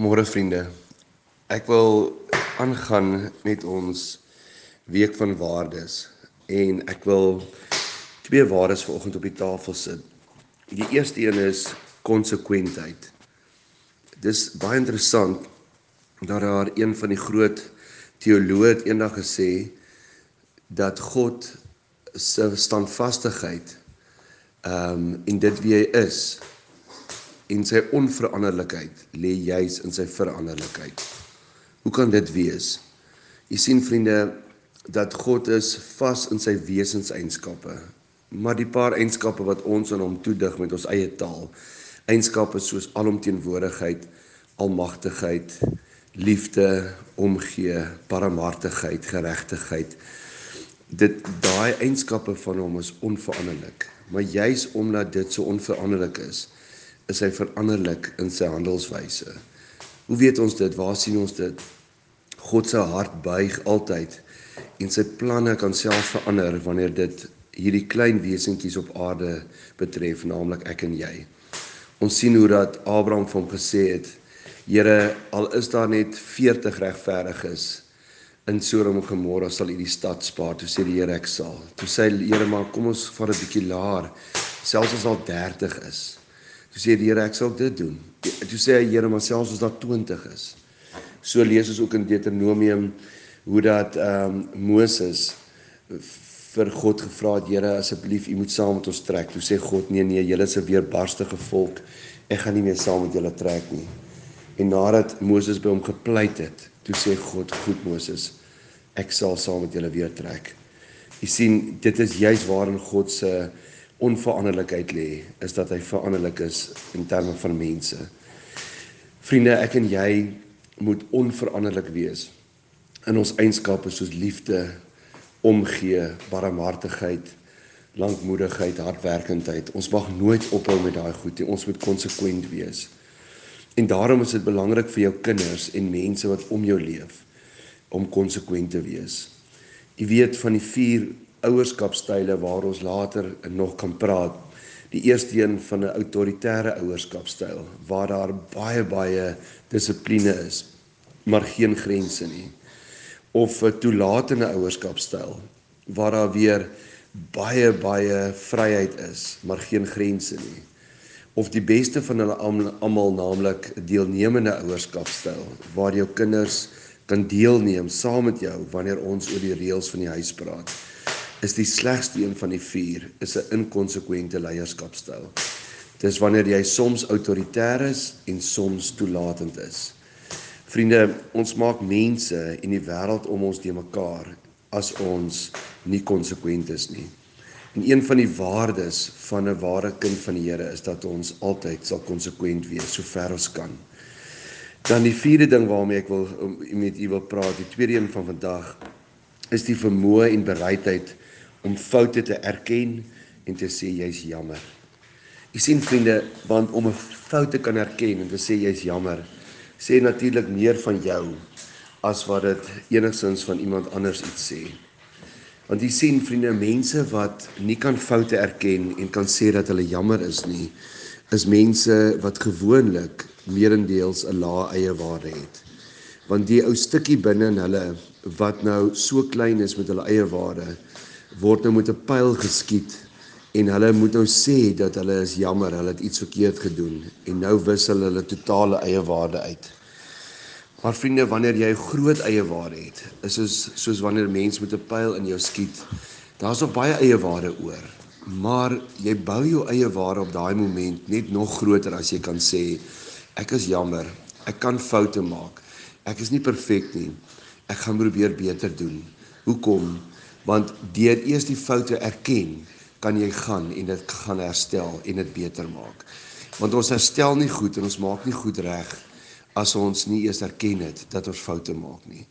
Môre vriende. Ek wil aangaan met ons week van waardes en ek wil twee waardes vanoggend op die tafel sit. Die eerste een is konsekwentheid. Dis baie interessant dat daar een van die groot teoloë eendag gesê dat God se standvastigheid ehm um, en dit wie hy is en sy onveranderlikheid lê juis in sy veranderlikheid. Hoe kan dit wees? Jy sien vriende dat God is vas in sy wesenseienskappe. Maar die paar eienskappe wat ons aan hom toedig met ons eie taal, eienskappe soos alomteenwoordigheid, almagtigheid, liefde, omgee, barmhartigheid, geregtigheid. Dit daai eienskappe van hom is onveranderlik. Maar juis omdat dit so onveranderlik is, is hy veranderlik in sy handelswyse. Hoe weet ons dit? Waar sien ons dit? God se hart buig altyd en sy planne kan self verander wanneer dit hierdie klein wesentjies op aarde betref, naamlik ek en jy. Ons sien hoe dat Abraham hom gesê het: "Here, al is daar net 40 regverdiges in Sodom en Gomorra sal U die stad spaar." Toe sê die Here: "Ek sal." Toe sê die Here: "Maar kom ons vat 'n bietjie laer, selfs as al 30 is." Toe sê die Here ek sal dit doen. Toe sê hy Here maar selfs as daar 20 is. So lees ons ook in Deuteronomium hoe dat ehm um, Moses vir God gevra het Here asseblief u moet saam met ons trek. Toe sê God nee nee julle is 'n weerbarstige volk. Ek gaan nie meer saam met julle trek nie. En nadat Moses by hom gepleit het, toe sê God goed Moses ek sal saam met julle weer trek. Jy sien dit is juis waarin God se onveranderlikheid lê, is dat hy veranderlik is in terme van mense. Vriende, ek en jy moet onveranderlik wees in ons eienskappe soos liefde, omgee, barmhartigheid, lankmoedigheid, hardwerkendheid. Ons mag nooit ophou met daai goed nie. Ons moet konsekwent wees. En daarom is dit belangrik vir jou kinders en mense wat om jou leef om konsekwent te wees. Jy weet van die ouerskapstyle waar ons later nog kan praat. Die eerste een van 'n autoritaire ouerskapstyl waar daar baie baie dissipline is, maar geen grense nie. Of 'n toelatende ouerskapstyl waar daar weer baie baie vryheid is, maar geen grense nie. Of die beste van hulle almal naamlik 'n deelnemende ouerskapstyl waar jou kinders kan deelneem saam met jou wanneer ons oor die reëls van die huis praat is die slegste een van die vier is 'n inkonsekwente leierskapstyl. Dis wanneer jy soms autoritair is en soms toelatend is. Vriende, ons maak mense en die wêreld om ons te mekaar as ons nie konsekwent is nie. En een van die waardes van 'n ware kind van die Here is dat ons altyd sal konsekwent wees sover ons kan. Dan die vierde ding waarmee ek wil met u wil praat, die tweede een van vandag is die vermoë en bereidheid om foute te erken en te sê jy's jammer. Jy sien vriende, want om 'n fout te kan erken en te sê jy's jammer, sê natuurlik meer van jou as wat dit enigsins van iemand anders iets sê. Want jy sien vriende, mense wat nie kan foute erken en kan sê dat hulle jammer is nie, is mense wat gewoonlik meerendeels 'n lae eie waarde het. Want die ou stukkie binne in hulle wat nou so klein is met hulle eie waarde, word nou met 'n pyl geskiet en hulle moet nou sê dat hulle is jammer, hulle het iets verkeerd gedoen en nou wissel hulle totale eie waarde uit. Maar vriende, wanneer jy groot eie waarde het, is soos soos wanneer mens met 'n pyl in jou skiet. Daar's nog baie eie waarde oor. Maar jy bou jou eie waarde op daai oomblik net nog groter as jy kan sê ek is jammer. Ek kan foute maak. Ek is nie perfek nie. Ek gaan probeer beter doen. Hoekom? Want deur eers die foute erken kan jy gaan en dit gaan herstel en dit beter maak. Want ons herstel nie goed en ons maak nie goed reg as ons nie eers erken het dat ons foute maak nie.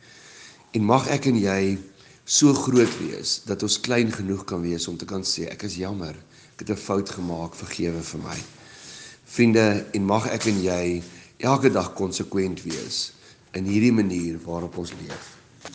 En mag ek en jy so groot wees dat ons klein genoeg kan wees om te kan sê ek is jammer ek het 'n fout gemaak vergewe vir my. Vriende en mag ek en jy elke dag konsekwent wees in hierdie manier waarop ons leef